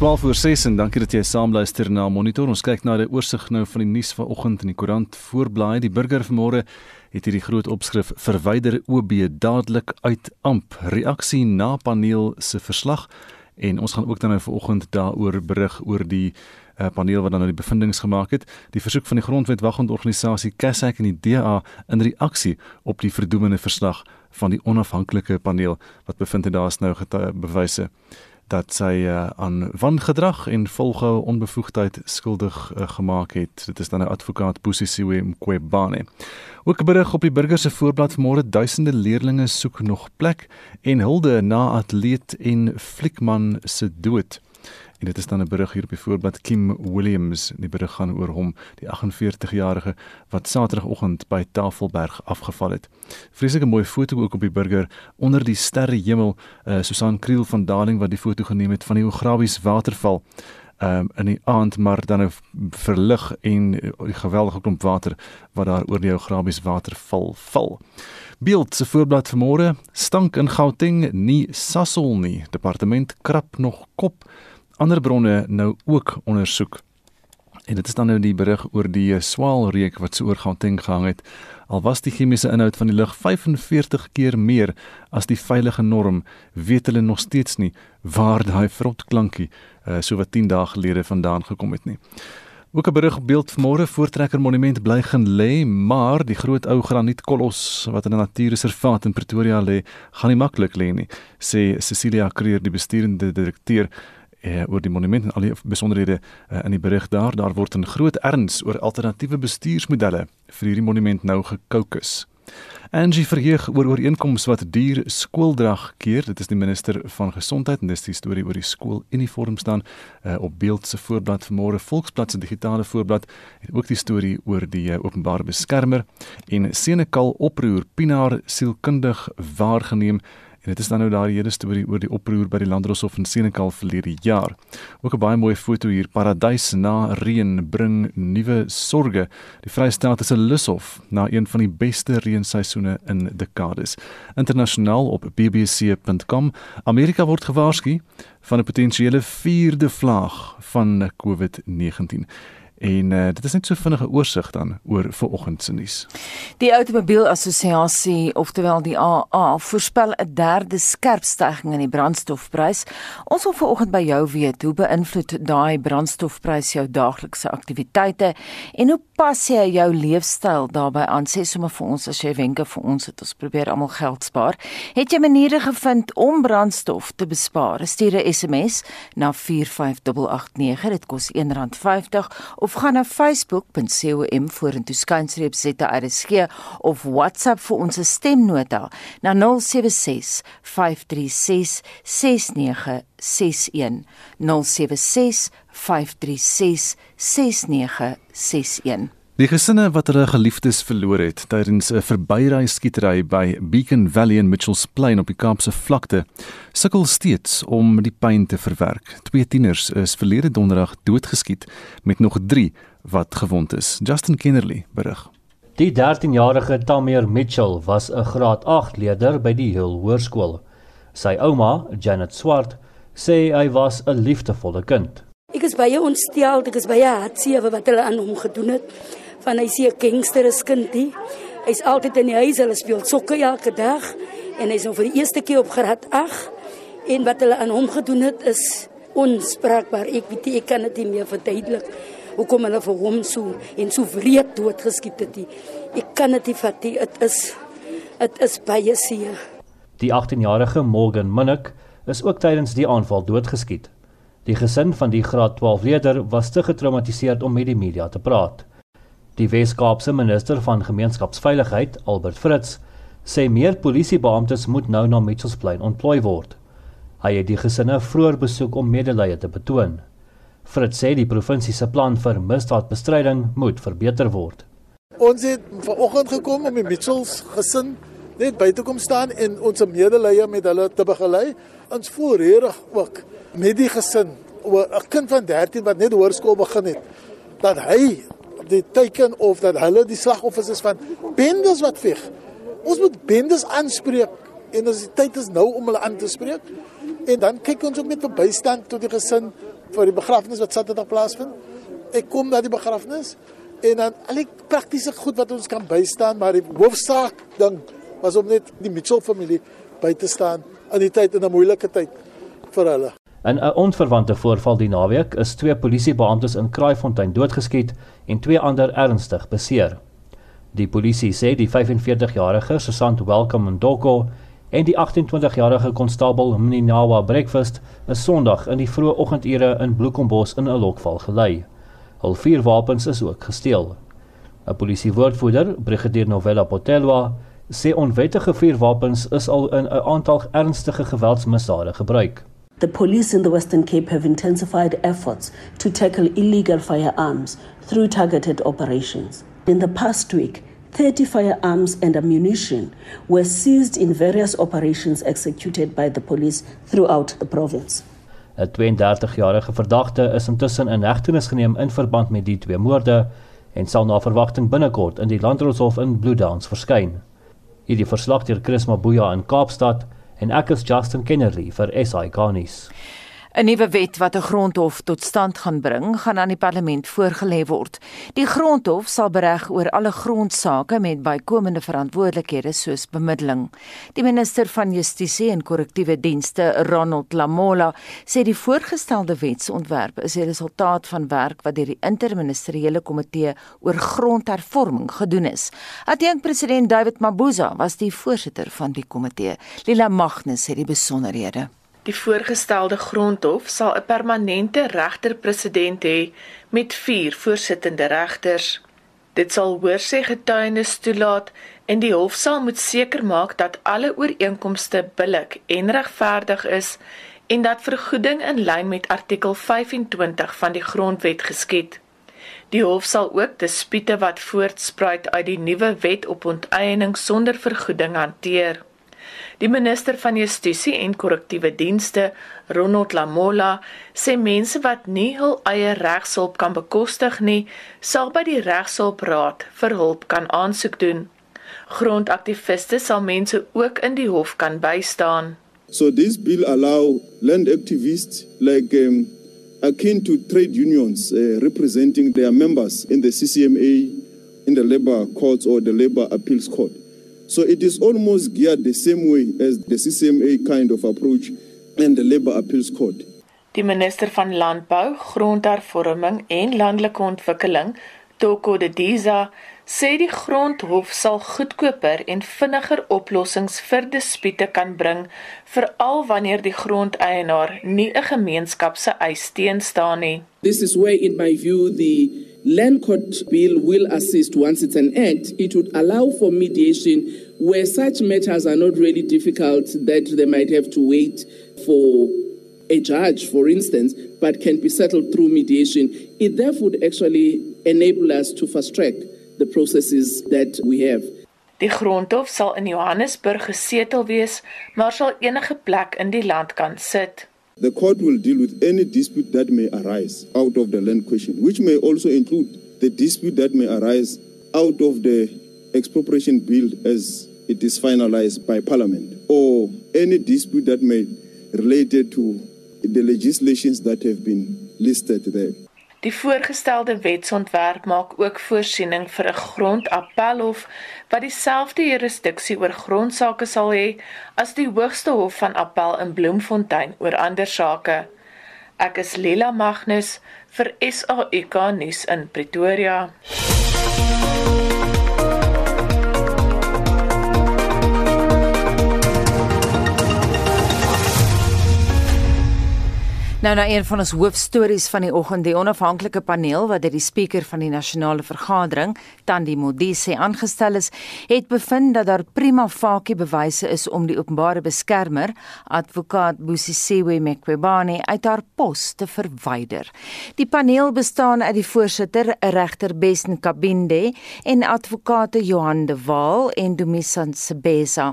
12 voor 6 en dankie dat jy saam luister na Monitor. Ons kyk na die oorsig nou van die nuus vanoggend in die koerant voorblaai. Die burger vanmôre het hierdie groot opskrif verwyder OB dadelik uit amp reaksie na paneel se verslag en ons gaan ook dan nou vanoggend daaroor berig oor die uh, paneel wat dan nou die bevindinge gemaak het. Die versoek van die grondwetvagondorganisasie CASAC en die DA in reaksie op die verdoemende verslag van die onafhanklike paneel wat bevind het daar is nou bewyse dat sy uh, aan wangedrag en volgehoue onbevoegdheid skuldig uh, gemaak het. Dit is dan 'n advokaat Pusisiwe Mqwebane. Ook 'n berig op die burger se voorblad vanmôre duisende leerdlinge soek nog plek en hulde na atleet en fliekman se dood. En dit is dan 'n berig hier op die voorblad Kim Williams. Die berig gaan oor hom, die 48-jarige wat Saterdagoggend by Tafelberg afgeval het. Vreeslike mooi foto ook op die burger onder die sterrehemel. Uh, Susan Kriel van Darling wat die foto geneem het van die Ograbies waterval. Um, in die aand maar dan 'n verlig en die geweldige klomp water wat daar oor die Ograbies waterval val. Beeld se voorblad vanmôre stank in Gauteng nie Sasol nie. Departement krap nog kop ander bronne nou ook ondersoek. En dit is dan nou die berig oor die eh, swaalreuk wat so oor Gauteng gehang het. Al was die chemiese inhoud van die lug 45 keer meer as die veilige norm, weet hulle nog steeds nie waar daai vrot klankie uh, so wat 10 dae gelede vandaan gekom het nie. Ook 'n berig op beeld vanmôre voortrekker monument bly gaan lê, maar die groot ou granietkolos wat in 'n natuurreservaat in Pretoria lê, gaan nie maklik lê nie, sê Cecilia Creer, die besturende direkteur uh, oor die monument en al die besonderhede uh, in die berig daar. Daar word 'n groot erns oor alternatiewe bestuursmodelle vir hierdie monument nou gekookus. Angie verheug oor ooreenkomste wat duur skooldrag keer. Dit is die minister van gesondheid en dis die storie oor die skooluniform staan uh, op beeld se voorblad vanmôre Volksblad se digitale voorblad en ook die storie oor die uh, openbare beskermer en Senekal oproer Pinaar sielkundig waargeneem En dit is dan nou daai hele storie oor die oproer by die Landdroshof in Senekal verlede jaar. Ook 'n baie mooi foto hier. Paradys na reën bring nuwe sorge. Die Vrystaat is 'n lushof na een van die beste reenseisoene in dekades. Internasionaal op bbc.com. Amerika word gewaarsku van 'n potensiële vierde vlaag van COVID-19. En uh, dit is net so vinnige oorsig dan oor vanoggend se nuus. Die Automobielassosiasie, oftewel die AA, voorspel 'n derde skerp stygings in die brandstofprys. Ons wil vanoggend by jou weet, hoe beïnvloed daai brandstofprys jou daaglikse aktiwiteite en hoe pas jy jou leefstyl daarbey aan? Sê sommer vir ons as jy wenke vir ons het ons probeer almal geld spaar. Het jy maniere gevind om brandstof te bespaar? Stuur 'n SMS na 45889. Dit kos R1.50 of of gaan na facebook.com vorentoe skynstreep ZRSG of WhatsApp vir ons stemnota na 076 536 6961 076 536 6961 Die gesinne wat hulle geliefdes verloor het tydens 'n verbyry skietery by Beacon Valley in Mitchells Plain op die Kaapse vlakte, sukkel steeds om die pyn te verwerk. Twee tieners is verlede donderdag doodgeskiet met nog 3 wat gewond is. Justin Kennerly berig. Die 13-jarige Tamir Mitchell was 'n graad 8 leerder by die Hill Hoërskool. Sy ouma, Janet Swart, sê hy was 'n liefdevolle kind. Ek is baie ontstel, ek is baie hartseer wat hulle aan hom gedoen het van hy se gangster is kindie. Hy's altyd in die huis, hulle speel sokker elke dag en hy's nou vir die eerste keer op graad 8 en wat hulle aan hom gedoen het is onspraakbaar. Ek weet ek kan dit nie meer verduidelik. Hoekom hulle vir hom so en so wreed doodgeskiet het. Ek kan dit nie vat nie. Dit is dit is baie seer. Die 18-jarige Morgan Minnick is ook tydens die aanval doodgeskiet. Die gesin van die graad 12 leerder was te getraumatiseerd om met die media te praat. Die Wes-Kaapse minister van gemeenskapsveiligheid, Albert Fritz, sê meer polisiebeamptes moet nou na Mitchellsplein ontplooi word. Hy het die gesinne vroeër besoek om medelee te betoon. Fritz sê die provinsie se plan vir misdaadbestryding moet verbeter word. Ons het vanoggend gekom om die Mitchells gesin net buite kom staan en ons medelee met hulle te begelei. Ons voel regtig ook met die gesin, 'n kind van 13 wat net hoërskool begin het, dat hy die teken of dat hulle die slagoffers is van bendes wat veg. Ons moet bendes aanspreek en as die tyd is nou om hulle aan te spreek. En dan kyk ons ook met verbystand tot die gesin vir die begrafnis wat Saterdag plaasvind. Ek kom na die begrafnis en dan al die praktiese goed wat ons kan bystaan, maar die hoofsaak ding was om net die Mitchell familie by te staan in die tyd in 'n moeilike tyd vir hulle. In 'n onverwante voorval die naweek is twee polisiebeamptes in Kraaifontein doodgeskiet en twee ander ernstig beseer. Die polisie sê die 45-jarige Susant Welcome Ndoko en die 28-jarige konstabel Mninawa Breakfast is Sondag in die vroeë oggendure in Bloekombos in 'n lokval gelei. Hul vier wapens is ook gesteel. 'n Polisiewoordvoerder, Brigadier Novella Potelwa, sê onwettige vuurwapens is al in 'n aantal ernstige geweldsmisdade gebruik. The police in the Western Cape have intensified efforts to tackle illegal firearms through targeted operations. In the past week, 30 firearms and ammunition were seized in various operations executed by the police throughout the province. 'n 32-jarige verdagte is intussen in hegtenis geneem in verband met die twee moorde en sal na verwagting binnekort in die Landdroshof in Bloedowns verskyn. Hierdie verslag deur Chris Mabuya in Kaapstad en ek is Justin Kennerly vir SI Garnis. 'n Nuwe wet wat 'n grondhof tot stand gaan bring, gaan aan die parlement voorgelê word. Die grondhof sal bereg oor alle grondsake met bykomende verantwoordelikhede soos bemiddeling. Die minister van Justisie en Korrektiewe Dienste, Ronald Lamola, sê die voorgestelde wetsontwerp is die resultaat van werk wat deur die interministeriële komitee oor grondhervorming gedoen is. Adjunk president David Mabuza was die voorsitter van die komitee. Lila Magnus het die besonderhede. Die voorgestelde grondhof sal 'n permanente regter-president hê met 4 voorsittende regters. Dit sal hoorsê getuienis toelaat en die hof sal moet seker maak dat alle ooreenkomste billik en regverdig is en dat vergoeding in lyn met artikel 25 van die grondwet geskied. Die hof sal ook dispute wat voortspruit uit die nuwe wet op onteiening sonder vergoeding hanteer. Die minister van Justisie en Korrektiewe Dienste, Ronald Lamola, sê mense wat nie hul eie regshulp kan bekostig nie, sal by die regshulpraad vir hulp kan aansoek doen. Grondaktiviste sal mense ook in die hof kan bystaan. So this bill allow land activists like um, akin to trade unions uh, representing their members in the CCMA in the labor courts or the labor appeals court So it is almost geared the same way as the CCMA kind of approach and the Labour Appeals Court. Die minister van Landbou, Grondhervorming en Landelike Ontwikkeling, Toko de Diza, sê die grondhof sal goedkoper en vinniger oplossings vir dispute kan bring, veral wanneer die grondeienaar nie 'n gemeenskap se eis teenstaan nie. This is where in my view the Land Court Bill will assist once it's an act. It would allow for mediation where such matters are not really difficult that they might have to wait for a judge, for instance, but can be settled through mediation. It therefore would actually enable us to fast track the processes that we have. Die grondhof sal in Johannesburg gesetel wees, maar sal enige plek in die land kan sit. The court will deal with any dispute that may arise out of the land question, which may also include the dispute that may arise out of the expropriation bill as it is finalized by parliament or any dispute that may related to the legislations that have been listed there. Die voorgestelde wetsontwerp maak ook voorsiening vir 'n grondappelhof wat dieselfde jurisdiksie oor grondsake sal hê as die Hoogste Hof van Appel in Bloemfontein oor ander sake. Ek is Lila Magnus vir SAK nuus in Pretoria. Nou na een van ons hoofstories van die oggend, die onafhanklike paneel wat deur die spreker van die nasionale vergadering, Tandi Modise, aangestel is, het bevind dat daar prima facie bewyse is om die openbare beskermer, advokaat Busisiwe Mqwebane, uit haar pos te verwyder. Die paneel bestaan uit die voorsitter, regter Besten Kabinde, en advokate Johan de Waal en Dumisan Sebesa.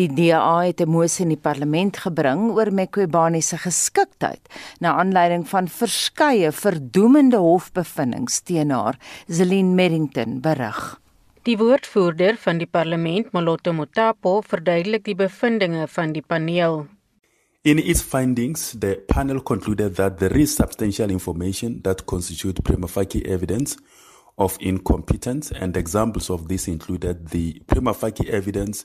Die DA het 'n mosie in die parlement gebring oor Mqwebane se geskiktheid na aanleiding van verskeie verdoemende hofbevindings teen haar, Zelin Merrington berig. Die woordvoerder van die parlement, Moloto Motapo, verduidelik die bevindinge van die paneel. In its findings, the panel concluded that there is substantial information that constitute prima facie evidence of incompetence, and examples of this included the prima facie evidence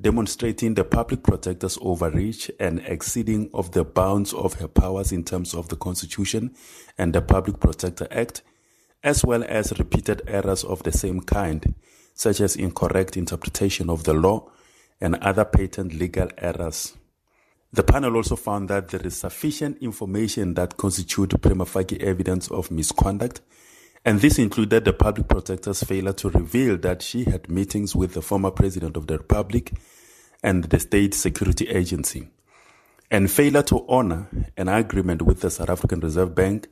demonstrating the public protector's overreach and exceeding of the bounds of her powers in terms of the Constitution and the Public Protector Act, as well as repeated errors of the same kind, such as incorrect interpretation of the law and other patent legal errors. The panel also found that there is sufficient information that constitute prima facie evidence of misconduct, and this included the public protector's failure to reveal that she had meetings with the former president of the republic and the state security agency, and failure to honor an agreement with the South African Reserve Bank,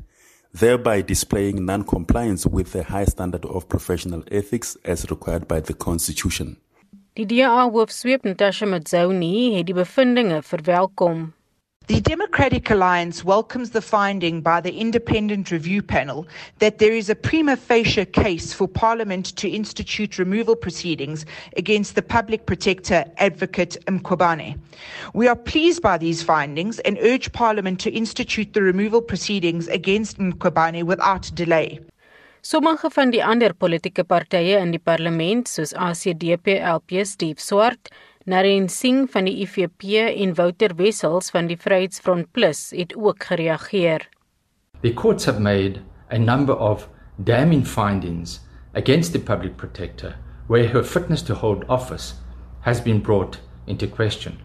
thereby displaying non-compliance with the high standard of professional ethics as required by the constitution. Die DA hoofsweep Natasha Matsoni het die bevindinge verwelkom. The Democratic Alliance welcomes the finding by the independent review panel that there is a prima facie case for Parliament to institute removal proceedings against the public protector advocate Mkhwebane. We are pleased by these findings and urge Parliament to institute the removal proceedings against Mkhwebane without delay. Sommige van die ander politieke partye in die parlement, soos ACDP LP Steve Swart, Naren Singh van die IFP en Wouter Wessels van die Vryheidsfront Plus, het ook gereageer. The courts have made a number of damning findings against the public protector where her fitness to hold office has been brought into question.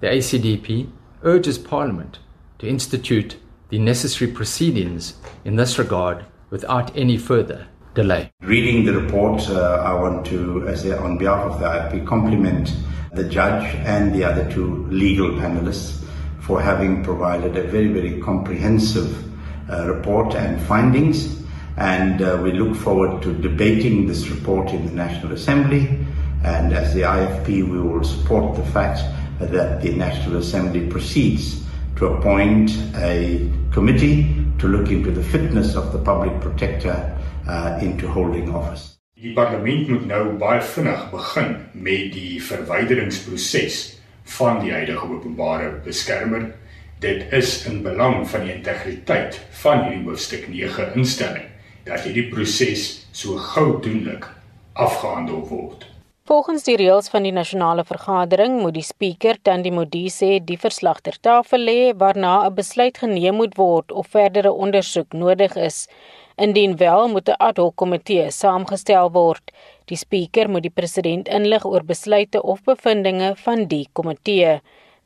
The ACDP urges Parliament to institute the necessary proceedings in this regard without any further delay. Reading the report, uh, I want to, as a, on behalf of the IFP, compliment the judge and the other two legal panelists for having provided a very, very comprehensive uh, report and findings. And uh, we look forward to debating this report in the National Assembly. And as the IFP, we will support the fact that the National Assembly proceeds to appoint a committee to look into the fitness of the public protector uh, into holding office. Die parlement moet nou baie vinnig begin met die verwyderingsproses van die huidige openbare beskermer. Dit is in belang van die integriteit van hierdie hoofstuk 9 instelling dat hierdie proses so gou doenlik afgehandel word. Volgens die reëls van die nasionale vergadering moet die spreker Tandi Modise die verslag ter tafel lê waarna 'n besluit geneem moet word of verdere ondersoek nodig is. Indien wel, moet 'n ad hoc komitee saamgestel word. Die spreker moet die president inlig oor besluite of bevindinge van die komitee.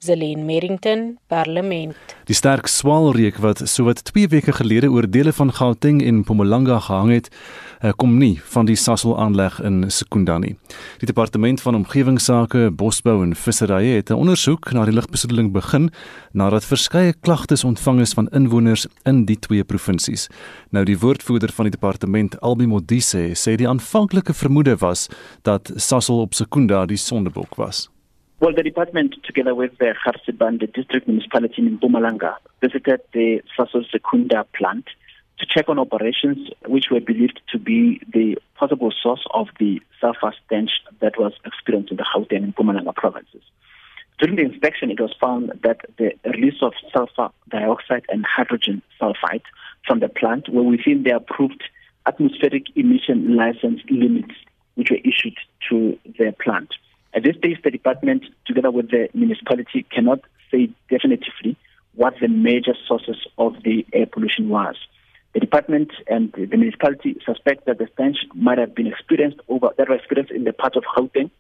Zelin Merrington, Parlement. Die sterk swaalreek wat sowat 2 weke gelede oor dele van Gauteng en Mpumalanga gehang het, eh, kom nie van die Sasol aanleg in Sekunda nie. Die departement van omgewingsake, bosbou en visserye het 'n ondersoek na die lugbesoedeling begin nadat verskeie klagtes ontvang is van inwoners in die twee provinsies. Nou die woordvoerder van die departement, Albi Modise, sê die aanvanklike vermoede was dat Sasol op Sekunda die sondebok was. Well, the department, together with the Kharsiban, the district municipality in Bumalanga, visited the Sasol Secunda plant to check on operations which were believed to be the possible source of the sulfur stench that was experienced in the Gauteng and Bumalanga provinces. During the inspection, it was found that the release of sulfur dioxide and hydrogen sulfide from the plant were within the approved atmospheric emission license limits which were issued to the plant. At this stage, the department, together with the municipality, cannot say definitively what the major sources of the air pollution was. The department and the municipality suspect that the stench might have been experienced over that was experienced in the part of Gauteng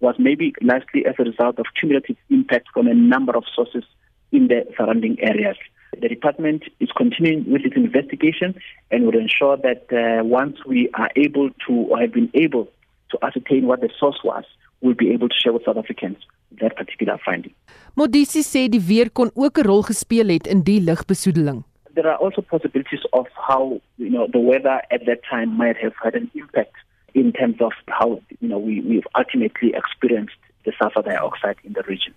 was maybe largely as a result of cumulative impact from a number of sources in the surrounding areas. The department is continuing with its investigation and will ensure that uh, once we are able to or have been able to ascertain what the source was, will be able to share with South Africans that particular finding. Modisi sê die weer kon ook 'n rol gespeel het in die lugbesoedeling. There are also possibilities of how you know the weather at that time might have had an impact in terms of how you know we we've ultimately experienced the sulfur dioxide in the region.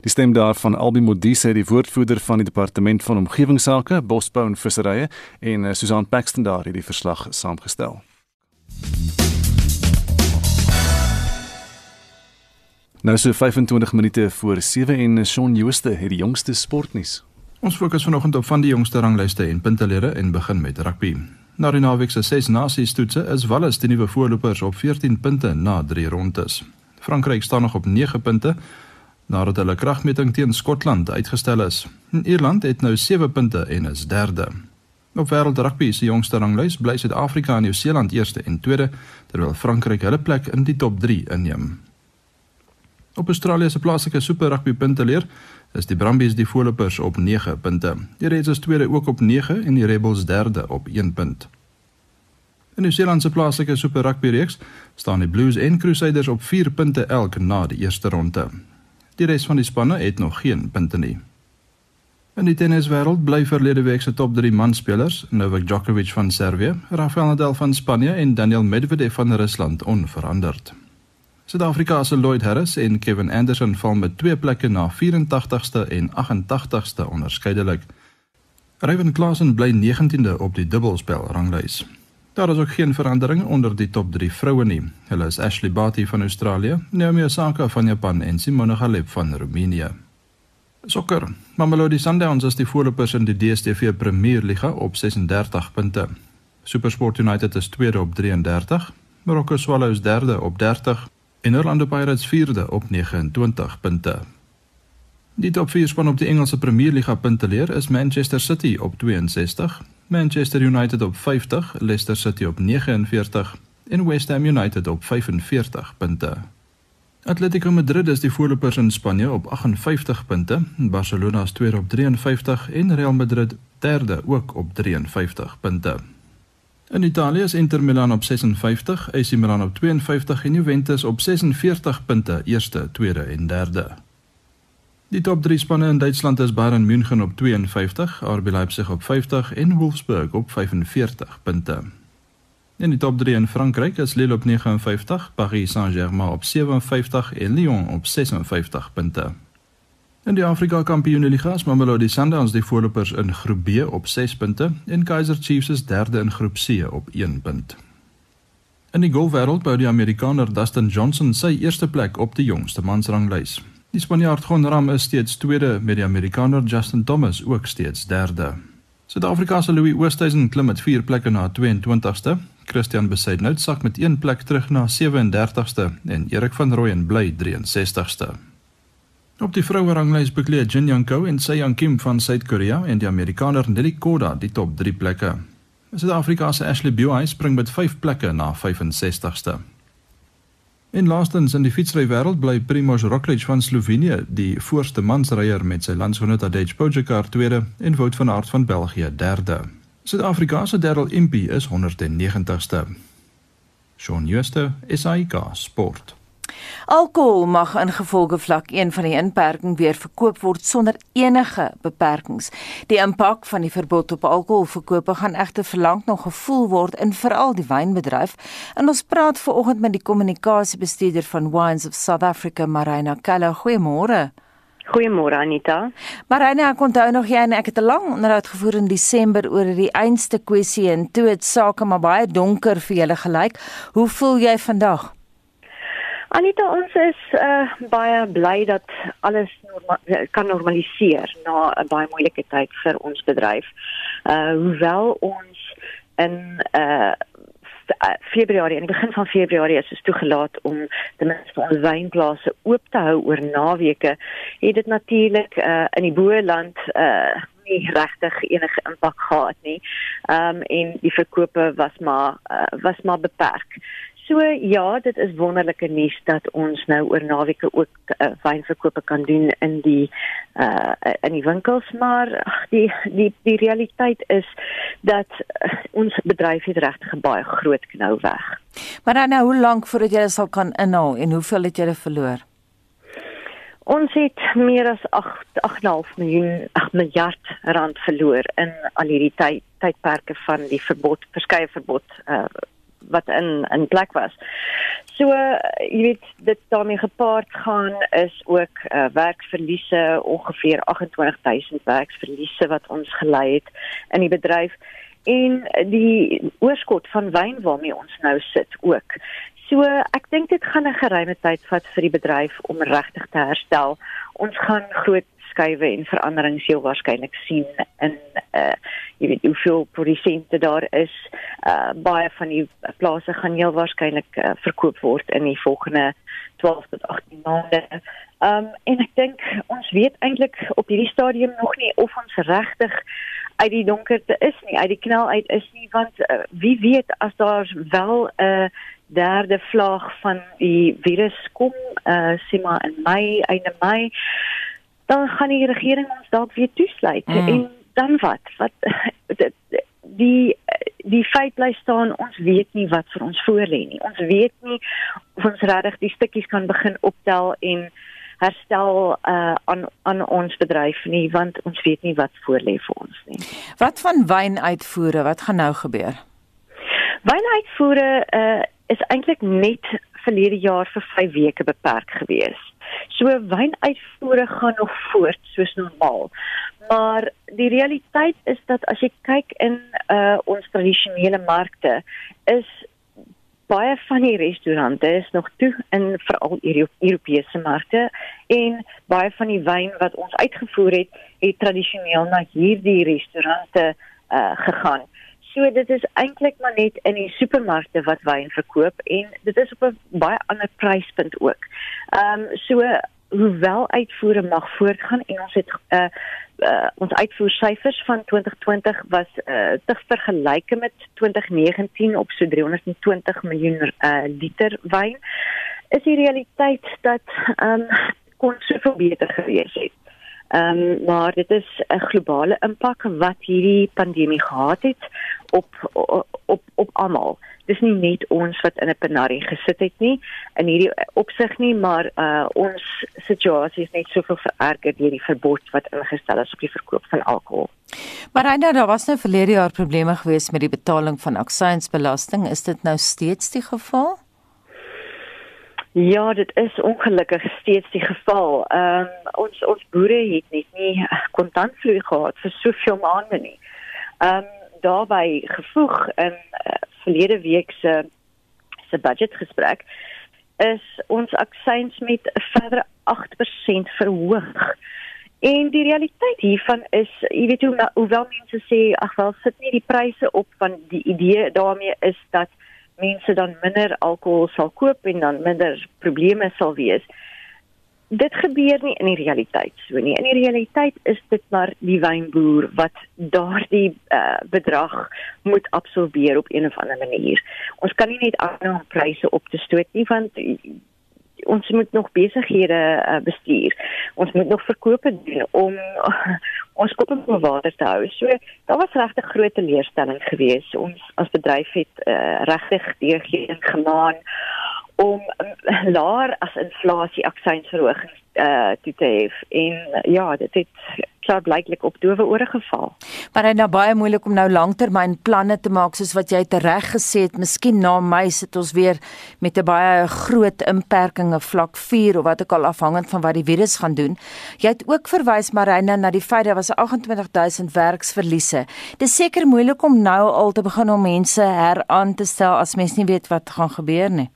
Die stem daarvan Albi Modise, die woordvoerder van die departement van omgewingsake, bosbou en visserye en uh, Susan Paxton daar het die verslag saamgestel. Nou so 25 minute voor 7 en Shaun Jooste het die jongste sportnuus. Ons fokus vanoggend op van die jongste ranglyste en puntelere en begin met rugby. Na die naweek se 6 nasies toetse is Wallis die nuwe voorlopers op 14 punte na 3 rondes. Frankryk staan nog op 9 punte nadat hulle kragmeting teen Skotland uitgestel is. En Ierland het nou 7 punte en is derde. Op wêreld rugby se jongste ranglys bly Suid-Afrika en Nieu-Seeland eerste en tweede terwyl Frankryk hulle plek in die top 3 inneem. Op Australië se plaaslike super rugby punteleer is die Brumbies die voorlopers op 9 punte. Die Reds is tweede ook op 9 en die Rebels derde op 1 punt. In die Nieu-Seelandse plaaslike Super Rugby reeks staan die Blues en Crusaders op 4 punte elk na die eerste ronde. Die res van die spanne het nog geen punte nie. In die tenniswêreld bly verlede week se top 3 manspelers, Novak Djokovic van Servië, Rafael Nadal van Spanje en Daniel Medvedev van Rusland onveranderd. Suid-Afrika se Lloyd Harris en Kevin Anderson val met twee plekke na 84ste en 88ste onderskeidelik. Ryan Klassen bly 19de op die dubbelspel ranglys. Daar is ook geen verandering onder die top 3 vroue nie. Hulle is Ashley Barty van Australië, Naomi Osaka van Japan en Simona Halep van Roemenië. Sokker. Mamelodi Sundowns is die voorlopers in die DStv Premier Liga op 36 punte. SuperSport United is tweede op 33, Morocco Swallows derde op 30 en Orlando Pirates vierde op 29 punte. Die top 4 span op die Engelse Premier Liga punteleer is Manchester City op 62, Manchester United op 50, Leicester City op 49 en West Ham United op 45 punte. Atletico Madrid is die voorlopers in Spanje op 58 punte, Barcelona is tweede op 53 en Real Madrid derde ook op 53 punte. In Italië is Inter Milan op 56, AC Milan op 52 en Juventus op 46 punte, eerste, tweede en derde. Die top 3 spanne in Duitsland is Bayern München op 52, RB Leipzig op 50 en Wolfsburg op 45 punte. In die top 3 in Frankryk is Lille op 59, Paris Saint-Germain op 57 en Lyon op 56 punte. In die Afrika Kampioenligga is Mamelodi Sundowns die voorlopers in Groep B op 6 punte en Kaizer Chiefs is derde in Groep C op 1 punt. In die golfwêreld bou die Amerikaner Dustin Johnson sy eerste plek op die jongste mansranglys. Die Spanjaard Gon Ram is steeds tweede met die Amerikaner Justin Thomas ook steeds derde. Suid-Afrika se Louis Oosthuizen klim met 4 plekke na 22ste. Christian Besaidnout sak met 1 plek terug na 37ste en Erik van Rooyen bly 63ste. Op die vroue ranglys bekleed Jin Young Ko en Se Young Kim van Suid-Korea en die Amerikaner Nelly Korda die top 3 plekke. Suid-Afrika se Ashley Buy spring met 5 plekke na 65ste. In laastens in die fietsry wêreld bly Primož Roglič van Slovenië die voorste mansryer met sy landsgenoot Tadej Pogačar tweede en Wout van Aert van België derde. Suid-Afrika se Darryl Impey is 190ste. Shaun Schuster, SAK Sport. Alkohol mag ingevolge vlak 1 van die inperking weer verkoop word sonder enige beperkings. Die impak van die verbod op alkoholverkope gaan egter verlang nog gevoel word in veral die wynbedryf. En ons praat veraloggend met die kommunikasiebestuurder van Wines of South Africa, Marina Kalla. Goeiemôre. Goeiemôre Anita. Marina, ek onthou nog jy en ek het 'n lang onderhoud gevoer in Desember oor die einste kwessie en toe het sake maar baie donker vir julle gelyk. Hoe voel jy vandag? Anita, ons is uh, baie bly dat alles norma kan normaliseer na 'n baie moeilike tyd vir ons bedryf. Uh hoewel ons in uh Februarie, in die begin van Februarie is ons toegelaat om ten minste ons wynplase oop te hou oor naweke, het dit natuurlik uh in die Boeland uh nie regtig enige impak gehad nie. Ehm um, en die verkope was maar uh, was maar beperk. So ja, dit is wonderlike nuus dat ons nou oor naweke ook uh, wynverkope kan doen in die uh in die winkels, maar ach, die die die realiteit is dat uh, ons bedryf het regtig baie groot knou weg. Maar dan nou, hoe lank voordat jy sal kan inhaal en hoeveel het jy verloor? Ons het meer as 8 8,5 miljoen 8 miljard rand verloor in al hierdie tyd tydperke van die verbod, verskeie verbod uh wat in in plek was. So jy weet dit daarmee gepaard gaan is ook uh, werksverliese ongeveer 28000 werksverliese wat ons gelei het in die bedryf en die oorskot van wyn waarmee ons nou sit ook. So ek dink dit gaan 'n geruime tyd vat vir die bedryf om regtig te herstel. Ons gaan groot skuwe en veranderings heel waarskynlik sien in uh jy weet hoeveel produsente daar is. Uh baie van die plase gaan heel waarskynlik uh, verkoop word in die volgende 12 tot 18 maande. Um en ek dink ons weet eintlik op hierdie stadium nog nie of ons regtig uit die donkerte is nie, uit die knel uit is nie want uh, wie weet as daar wel 'n uh, derde vlaag van die virus kom uh sê maar in Mei, einde Mei dan gaan die regering ons dalk weer toesluit mm. en dan wat? Wat die die feit bly staan ons weet nie wat vir ons voorlê nie. Ons weet nie of ons regtig die stukkies kan begin optel en herstel uh, aan aan ons bedryf nie want ons weet nie wat voorlê vir ons nie. Wat van wynuitvoere? Wat gaan nou gebeur? Wynuitvoere uh, is eintlik net verlede jaar vir 5 weke beperk gewees So wynuitvoere gaan nog voort soos normaal. Maar die realiteit is dat as jy kyk in uh ons tradisionele markte is baie van die restaurante is nog toe in veral Europese markte en baie van die wyn wat ons uitgevoer het, het tradisioneel na hierdie restaurante uh gegaan. So dit is eintlik maar net in die supermarkte wat wyn verkoop en dit is op 'n baie ander pryspunt ook. Ehm um, so hoewel uitvoere mag voortgaan en ons het uh, uh ons uitvoersyfers van 2020 was uh te vergelyke met 2019 op so 320 miljoen uh liter wyn is die realiteit dat um, kon soveel beter gewees het. Ehm um, maar dit is 'n globale impak wat hierdie pandemie gehad het op op op, op almal. Dis nie net ons wat in 'n penarie gesit het nie in hierdie opsig nie, maar uh ons situasie is net soveel vererger deur die verbod wat ingestel is op die verkoop van alkohol. Maar Reina, daar was nou verlede jaar probleme gewees met die betaling van aksiesbelasting. Is dit nou steeds die geval? Ja, dit is ongelukkig steeds die geval. Ehm um, ons ons boere het net nie kontantvloei gehad vir soveel maande nie. Ehm um, daarbey gevoeg in uh, verlede week se se budgetgesprek is ons aksies met 'n verdere 8% verhoog. En die realiteit hiervan is, jy weet hoe hoewel mense sê ag wel sit nie die pryse op van die idee daarmee is dat mense dan minder alkohol sal koop en dan minder probleme sal wees. Dit gebeur nie in die realiteit so nie. In die realiteit is dit maar die wynboer wat daardie uh, bedrag moet absorbeer op een of ander manier. Ons kan nie net aanhou om pryse op te stoot nie want ons moet nog besighede uh, bestuur. Ons moet nog verkope doen om uh, ons kop op water te hou. So daar was regtig groot teleurstelling geweest. Ons as bedryf het uh, regtig deurgeen gemaan om uh, laer as inflasie aksiesverhogings uh, toe te hê. En uh, ja, dit het klaar blyklik op dowe ore geval. Maar dit is nou baie moeilik om nou langtermynplanne te maak soos wat jy tereg gesê het. Miskien na Mei sit ons weer met 'n baie groot inperkinge vlak 4 of wat ook al afhangend van wat die virus gaan doen. Jy het ook verwys Marina na die feit dat was 28000 werksverliese. Dit is seker moeilik om nou al te begin om mense heraan te stel as mens nie weet wat gaan gebeur nie.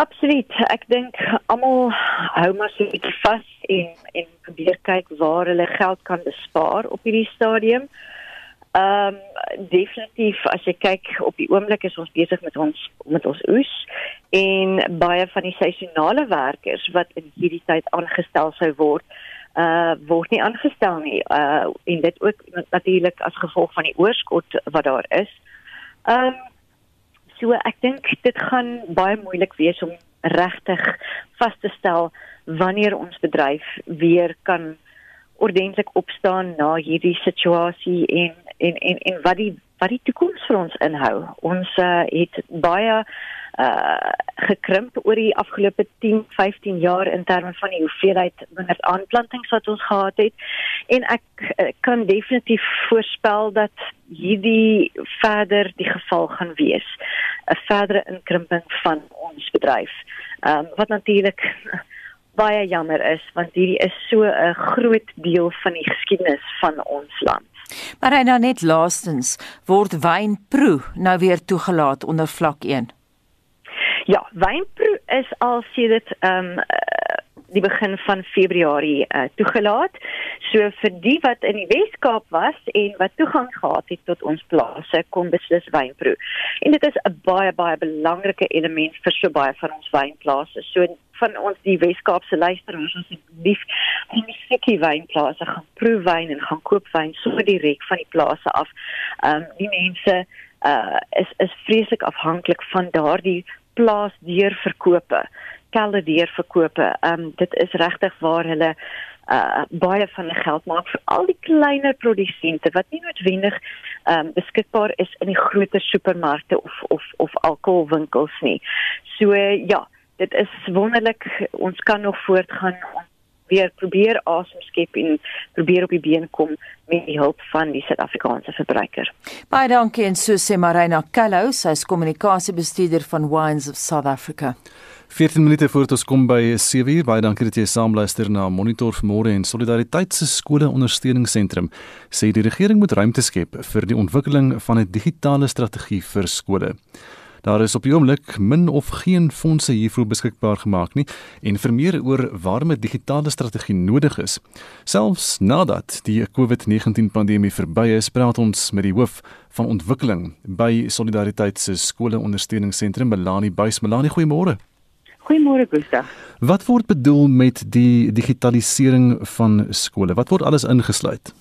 Absoluut. Ek dink almal hou maar so 'n bietjie vas en en probeer kyk waar hulle geld kan bespaar op hierdie stadium. Ehm um, definitief as jy kyk op die oomblik is ons besig met ons met ons oes en baie van die seisonale werkers wat in hierdie tyd aangestel sou word, uh word nie aangestel nie. Uh en dit ook natuurlik as gevolg van die oorskot wat daar is. Ehm um, So ek dink dit gaan baie moeilik wees om regtig vas te stel wanneer ons bedryf weer kan ordentlik opstaan na hierdie situasie en en en en wat die wat die toekoms vir ons inhou. Ons uh, het baie uh gekrimp oor die afgelope 10, 15 jaar in terme van die hoeveelheid minder aanplantings wat ons gehad het en ek kan definitief voorspel dat hierdie verder die geval gaan wees. 'n verdere inkrimping van ons bedryf. Ehm um, wat natuurlik baie jammer is want hierdie is so 'n groot deel van die geskiedenis van ons land. Maar hy nou net laastens word wynproe nou weer toegelaat onder vlak 1. Ja, wynproe is al sedert ehm um, die begin van Februarie uh, toegelaat. So vir die wat in die Wes-Kaap was en wat toegang gehad het tot ons plase, kom beslis wynproe. En dit is 'n baie baie belangrike element vir so baie van ons wynplase. So van ons die Wes-Kaapse luisteraars asseblief om die sekkie wynplase gaan proe wyn en gaan koop wyn so direk van die plase af. Ehm um, die mense uh is is vreeslik afhanklik van daardie plaas deurverkope kelder deurverkope. Ehm um, dit is regtig waar hulle uh baie van die geld maak vir al die kleiner produsente wat nie noodwendig ehm um, beskikbaar is in die groter supermarkte of of of alkoholwinkels nie. So uh, ja, dit is wonderlik. Ons kan nog voortgaan weer probeer asem skep en probeer op die been kom met die hulp van die Suid-Afrikaanse verbruiker. Baie dankie en so sê Marina Kello, sy is kommunikasiebestuurder van Wines of South Africa. 14 minute voor ons kom by 7uur. Baie dankie dat jy saamluister na Monitor vanmôre en Solidariteit se skole ondersteuningsentrum. Sê die regering moet ruimte skep vir die ontwikkeling van 'n digitale strategie vir skole. Daar is op die oomblik min of geen fondse hiervoor beskikbaar gemaak nie en vir meer oor waarom 'n digitale strategie nodig is. Selfs nadat die COVID-19 pandemie verby is, praat ons met die hoof van ontwikkeling by Solidariteit se skole ondersteuningsentrum, Melanie Buys. Melanie, goeiemôre. Goeiemôre Gustav. Wat word bedoel met die digitalisering van skole? Wat word alles ingesluit?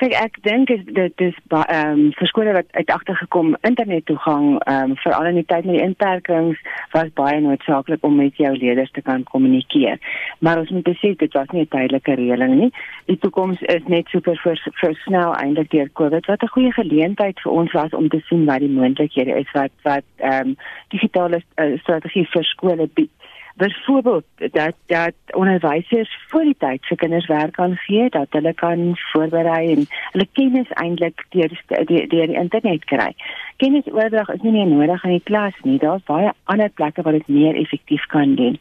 Kyk, ek dink dit is ehm um, vir skole wat uit agtergekom internet toegang ehm um, veral in die tyd met die inperkings was baie noodsaaklik om met jou leerders te kan kommunikeer. Maar ons moet besef dit was nie 'n tydelike reëling nie. Die toekoms is net super vers, versnel eintlik deur COVID wat 'n goeie geleentheid vir ons was om te sien wat die moontlikhede is wat wat ehm um, digitale uh, strategie vir skole bied byvoorbeeld dat dat onderwysers voor die tyd vir kinders werk kan gee dat hulle kan voorberei en hulle kennis eintlik deur deur die internet kry. Kennisoordrag is nie meer nodig in die klas nie. Daar's baie ander plekke waar dit meer effektief kan doen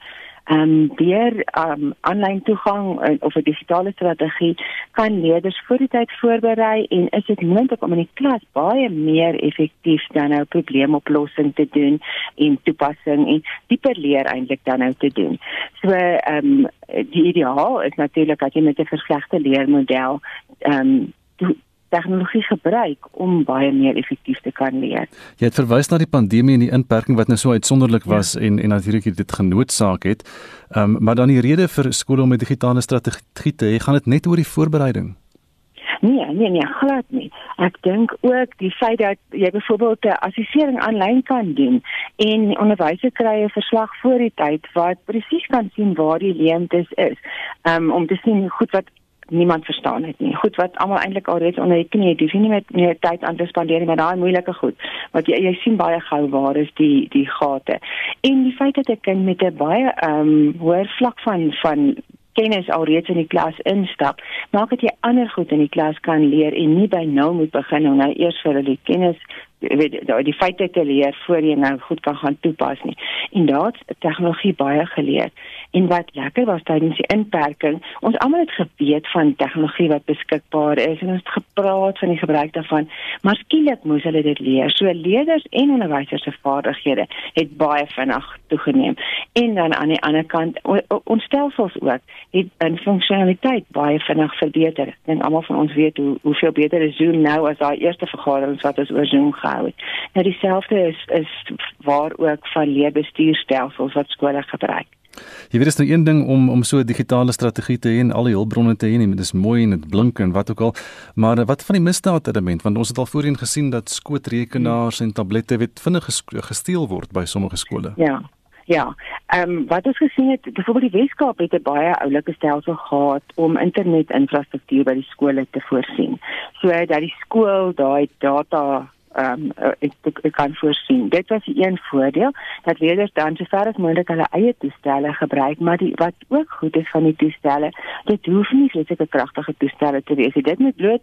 ehm um, deur ehm um, aanlyn toegang uh, of 'n digitale strategie kan leerders voor die tyd voorberei en is dit moontlik om in die klas baie meer effektief dan nou probleemoplossing te doen en toepassing en dieper leer eintlik dan nou te doen. So ehm um, die ideaal is natuurlik dat jy met 'n verslegte leermodel ehm um, tegnologie gebruik om baie meer effektief te kan leer. Jy het verwys na die pandemie en die inperking wat nou so uitsonderlik was ja. en en natuurlik dit genootsaak het. Ehm um, maar dan die rede vir skole om 'n digitale strategie te hê, gaan dit net oor die voorbereiding. Nee, nee, nee, glad nie. Ek dink ook die feit dat jy byvoorbeeld 'n assessering aanlyn kan doen en onderwysers kry 'n verslag voor die tyd wat presies kan sien waar die leemtes is. Um om te sien goed wat niemand verstaan het nie. Goed wat almal eintlik alreeds onder die knie het. Dis nie met meer tyd aan te spandeer met daai moeilike goed. Want jy jy sien baie gou waar is die die gate. En die feit dat 'n kind met 'n baie ehm um, hoër vlak van van kennis alreeds in die klas instap, maak dit jy ander goed in die klas kan leer en nie by nou moet begin om nou eers vir hulle kennis weet die, die feite te leer voor jy nou goed kan gaan toepas nie. En daar's tegnologie baie geleer. En wat lekker was tydens die inperking, ons almal het geweet van tegnologie wat beskikbaar is en ons het gepraat van die gebruik daarvan, maar skielik moes hulle dit leer. So leerders en onderwysers se vaardighede het baie vinnig toegeneem. En dan aan die ander kant, ons stelsels ook het in funksionaliteit baie vinnig verbeter. Ek dink almal van ons weet hoe hoeveel beter is Zoom nou as daai eerste vergaderings wat ons oor Zoom gehou het. Nou dieselfde is is waar ook van leerbestuurstelsels wat skole gebruik. Jy weet dit is nou een ding om om so 'n digitale strategie te hê en al die hulpbronne te hê en dit is mooi en dit blink en wat ook al. Maar wat van die misdaad element want ons het al voorheen gesien dat skootrekenaars en tablette weet vinnig gesteel word by sommige skole. Ja. Ja, ehm um, wat ons gesien het, byvoorbeeld die Weskaap het 'n baie oulike stelsel gehad om internetinfrastruktuur by die skole te voorsien. So dat die skool daai data ehm um, ek, ek, ek kan voorsien. Dit was die een voordeel dat leerders dan so ver as moontlik hulle eie toestelle gebruik, maar die wat ook goed is van die toestelle, dit hoef nie vreeslike kragtige toestelle te wees. Dit moet bloot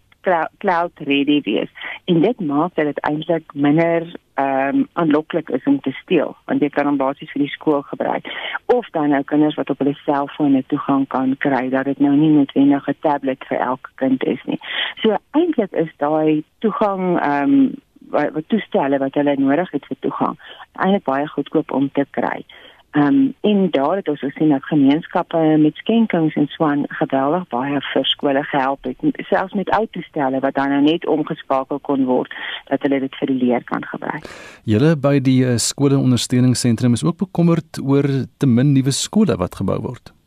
cloud ready wees. En dit maak dat dit eintlik minder ehm um, aanloklik is om te steel want jy kan hom basies vir die skool gebruik of dan nou kinders wat op hulle selfone toegang kan kry dat dit nou nie noodwendig 'n tablet vir elke kind is nie. So eintlik is daai toegang ehm um, wat, toestelle wat hulle nodig het vir toegang eintlik baie goedkoop om te kry. Ehm um, en daar het ons gesien dat gemeenskappe met skenkings en swaan geweldig baie vir skole gehelp het, selfs met autostelle wat dan nou net omgeskakel kon word dat hulle dit vir die leer kan gebruik. Julle by die uh, skole ondersteuningsentrum is ook bekommerd oor te min nuwe skole wat gebou word.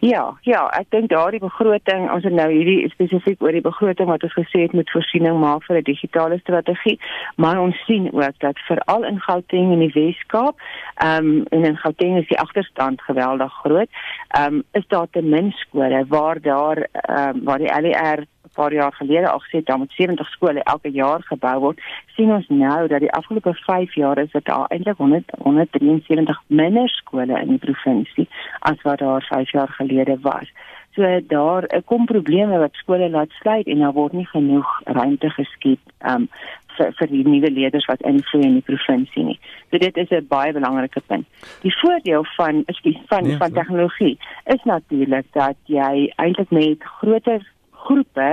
Ja, ja, ek dink daardie begroting, ons het nou hierdie spesifiek oor die begroting wat ons gesê het moet voorsiening maak vir 'n digitale strategie, maar ons sien ook dat veral in Gauteng en die Wes-Kaap, ehm um, en in Gauteng is die agterstand geweldig groot, ehm um, is daar te min skole waar daar ehm um, waar die LER paar jaar gelede al gesê dat met 70 skole elke jaar gebou word, sien ons nou dat die afgelope 5 jaar is dit daar eintlik 100 173 minder skole in die provinsie as wat daar 5 jaar gelede was. So daar kom probleme wat skole laat sluit en daar word nie genoeg ruimte geskep um, vir vir die nuwe leerders wat invloei in die provinsie nie. So dit is 'n baie belangrike punt. Die voordeel van is die van nee, van tegnologie is natuurlik dat jy eintlik met groter groepe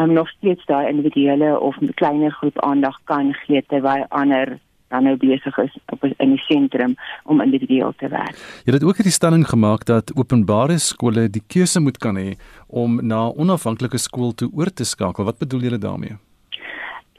um, nog steeds daai individuele of kleiner groep aandag kan gee terwyl ander dan nou besig is op in die sentrum om individueel te werk. Jy het ook hierdie stelling gemaak dat openbare skole die keuse moet kan hê om na onafhanklike skool toe oor te skakel. Wat bedoel jy daarmee?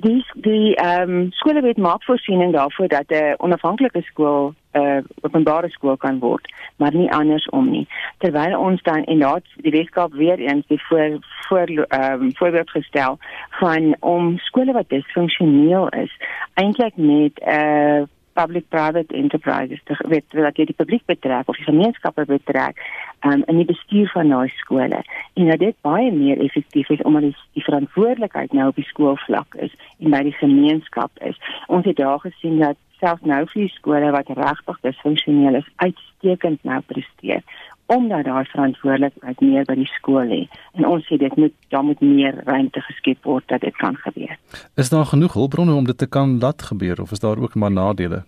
Die die ehm um, skolewet maak voorsiening daarvoor dat 'n onafhanklike skool 'n uh, openbare skool kan word, maar nie andersom nie. Terwyl ons dan en daar die Weskaap weer eens die voor voor ehm um, voorbeeld gestel van om skole wat disfunksioneel is, eintlik met 'n uh, public-private enterprises te weet dat jy die publiek betrek of die gemeenskappe betrek um, in die bestuur van daai skole en dat dit baie meer effektief is omdat die, die verantwoordelikheid nou op die skoolvlak is en by die gemeenskap is. Ons het daar gesien dat selfs nou vir skole wat regtig disfunksioneel is, uitstekend nou presteer omdat daar verantwoordelikheid meer by die skool lê en ons sê dit moet daar moet meer ruimte geskep word dat dit kan gebeur. Is daar genoeg hulpbronne om dit te kan laat gebeur of is daar ook maar nadele?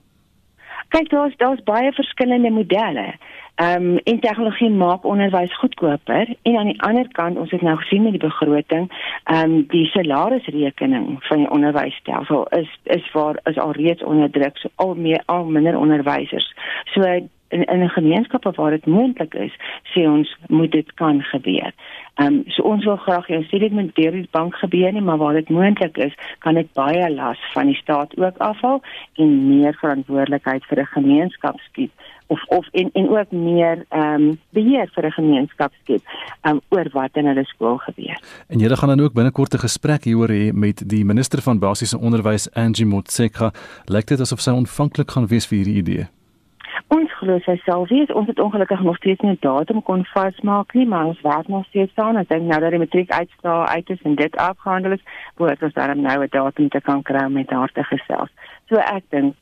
Kyk, daar's daar's baie verskillende modelle. Ehm um, en tegnologie maak onderwys goedkoper en aan die ander kant ons het nou gesien met die begroting, ehm um, die salarisrekening van die onderwysstelsel is is waar is al reeds onder druk, so al meer al minder onderwysers. So in in 'n gemeenskap waar dit moontlik is, sê ons moet dit kan gebeur. Ehm um, so ons wil graag hê sê dit moet deur die bank gebeur nie, maar waar dit moontlik is, kan dit baie las van die staat ook afval en meer verantwoordelikheid vir 'n gemeenskap skep of of en en ook meer ehm um, beheer vir 'n gemeenskap skep um, oor wat in hulle skool gebeur. En julle gaan dan ook binnekort 'n gesprek hieroor hê met die minister van basiese onderwys Angie Motshekga. Lyk dit asof sy ontvanklik gaan wees vir hierdie idee? Glo sy sal wees. Ons het ongelukkig nog steeds nie 'n datum kon vasmaak nie, maar ons werk nog steeds aan. Ek dink nou dat die matriek uitstaal uit is en dit afgehandel is, moet ons dan nou 'n datum te kan kry met haar te gesels. So ek dink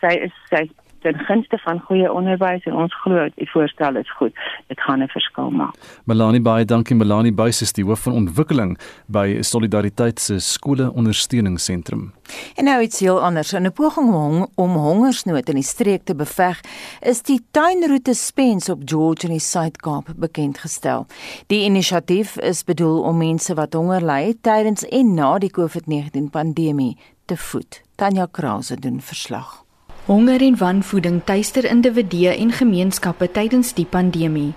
sy is sy ten gunste van goeie onderwys en ons glo die voorstel is goed. Dit gaan 'n verskil maak. Melanie baie dankie Melanie Buys is die hoof van ontwikkeling by Solidariteit se skole ondersteuningsentrum. En nou iets heel anders. In 'n poging om, om hongersnood in die streek te beveg, is die tuinroete Spens op George in die Suid-Kaap bekend gestel. Die inisiatief is bedoel om mense wat honger ly tydens en na die COVID-19 pandemie te voed. Tanya Krause doen verslag. Honger en wanvoeding tuister individue en gemeenskappe tydens die pandemie.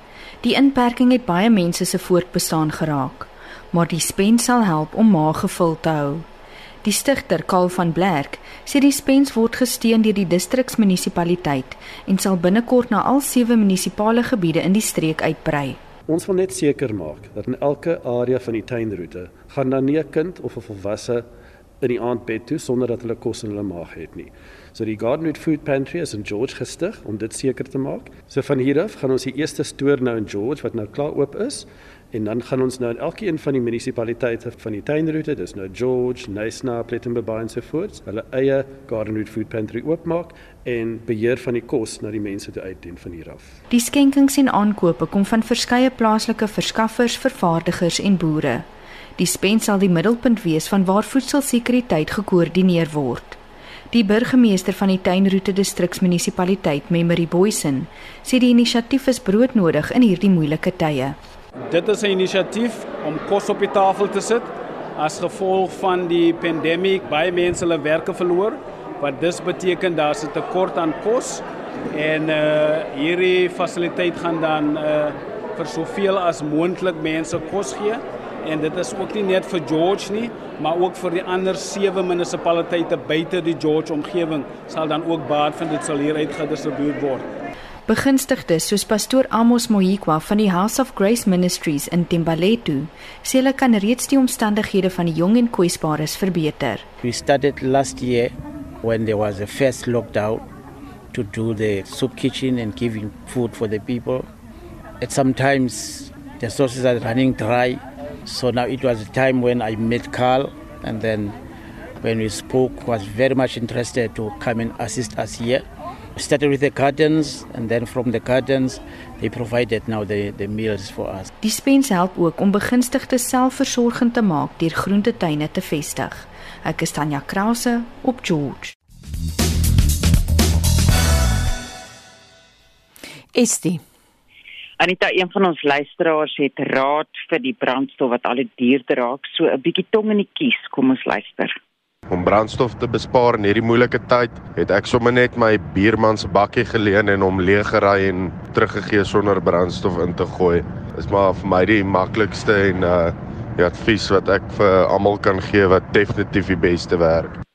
Die inperking het baie mense se voortbestaan geraak, maar die spens sal help om maag gevul te hou. Die stigter Karl van Blerk sê die spens word gesteun deur die distriksmunisipaliteit en sal binnekort na al sewe munisipale gebiede in die streek uitbrei. Ons wil net seker maak dat in elke area van die tuinroete gaan dan nie 'n kind of 'n volwasse in die aand bed toe sonder dat hulle kos in hulle maag het nie. So die Gardenwood Food Pantry is in George gestig om dit seker te maak. So van hier af gaan ons die eerste stoor nou in George wat nou klaar oop is en dan gaan ons nou in elkeen van die munisipaliteite van die tuinroete, dis nou George, Nysna, Plettenberg en so voort, hulle eie Gardenwood Food Pantry oopmaak en beheer van die kos na die mense toe uitdien van hier af. Die skenkings en aankope kom van verskeie plaaslike verskaffers, vervaardigers en boere. Die spens sal die middelpunt wees van waar voedselsekuriteit gekoördineer word. Die burgemeester van die Tuinroete distriksmunisipaliteit, Memory Boysen, sê die inisiatief is broodnodig in hierdie moeilike tye. Dit is 'n inisiatief om kos op die tafel te sit as gevolg van die pandemie. Baie mense hulle werke verloor, wat dis beteken daar's 'n tekort aan kos en uh hierdie fasiliteit gaan dan uh vir soveel as moontlik mense kos gee en dit is ook nie net vir George nie, maar ook vir die ander sewe munisipaliteite buite die George omgewing sal dan ook baat vind dit sal hier uitgedistribueer word. Begunstigdes soos pastoor Amos Mohikwa van die House of Grace Ministries in Timbalethu sê hulle kan reeds die omstandighede van die jong en kwesbares verbeter. We started last year when there was a first lockdown to do the soup kitchen and giving food for the people. At sometimes the sources are running dry So now it was a time when I met Carl, and then when we spoke, was very much interested to come and assist us here. We started with the gardens, and then from the gardens, they provided now the the meals for us. Die spens help ook om begunstigdes selfversorgend te maak deur groentetuine te vestig. Ek is Tanya Krause op George. Estie Anita, een van ons luisteraars het raad vir die brandstof wat al duurder raak, so 'n bietjie tong in die kies. Kom ons luister. Om brandstof te bespaar in hierdie moeilike tyd, het ek sommer net my buurman se bakkie geleen en hom leeggery en teruggegee sonder brandstof in te gooi. Dis maar vir my die maklikste en uh die advies wat ek vir almal kan gee wat definitief die beste werk.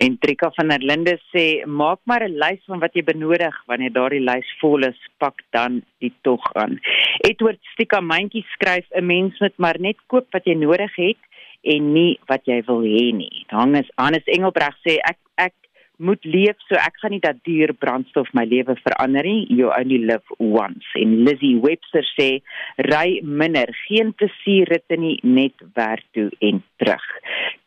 En Trika van der Linde sê maak maar 'n lys van wat jy benodig wanneer daardie lys vol is, pak dan die tog aan. Edward Stika Mandjie skryf 'n mens moet maar net koop wat jy nodig het en nie wat jy wil hê nie. Dan is Hannes Engelbreg sê ek ek moet leef so ek gaan nie dat duur brandstof my lewe verander nie. You only live once. En Lizzie Webster sê ry minder. Geen plesier ritte nie. Net werk toe en terug.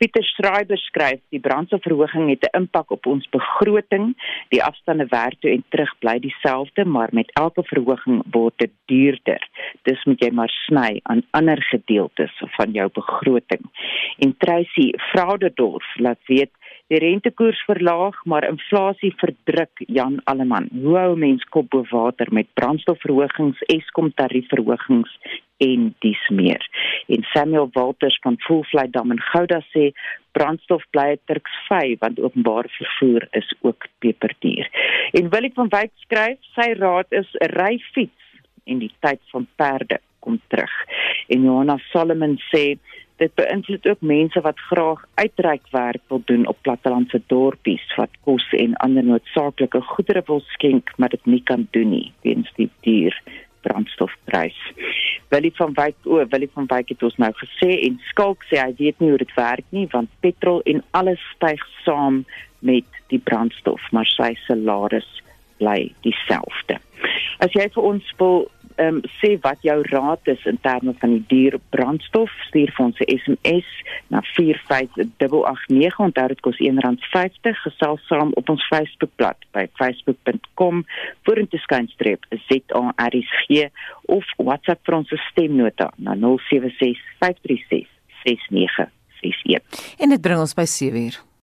Pieter Schreiber skryf die brandstofverhoging het 'n impak op ons begroting. Die afstande werk toe en terug bly dieselfde maar met elke verhoging word dit duurder. Dis moet jy maar sny aan ander gedeeltes van jou begroting. En Tracy Frauderdorf laat weet die rentekoers verlaag, maar inflasie verdruk Jan Alleman. Hoe hou mens kop bo water met brandstofverhogings, Eskom tariefverhogings en dis meer. En Samuel Walters van Fullfly Dam en Gouda sê brandstof bly Turks 5 want openbare vervoer is ook peperduur. En Willie van Wyk skryf sy raad is ry fiets en die tyd van perde kom terug. En Johanna Solomon sê dit beïnvloed ook mense wat graag uitreikwerk wil doen op plattelandse dorpies wat kos en ander noodsaaklike goedere wil skenk maar dit nie kan doen nie weens die duur brandstofprys. Willie van Wyk o, Willie van Wyk het ons nou gesê en skalk sê hy weet nie hoe dit werk nie want petrol en alles styg saam met die brandstof maar sy salaris bly dieselfde. As jy vir ons wil ehm um, sê wat jou raad is in terme van die duur brandstof, stuur vir ons 'n SMS na 45889. Onthou dit kos R1.50. Gesels saam op ons Facebookblad by facebook.com vorentoe skynstreep ZARSG of WhatsApp vir ons stemnota na 0765366961. En dit bring ons by 7:00.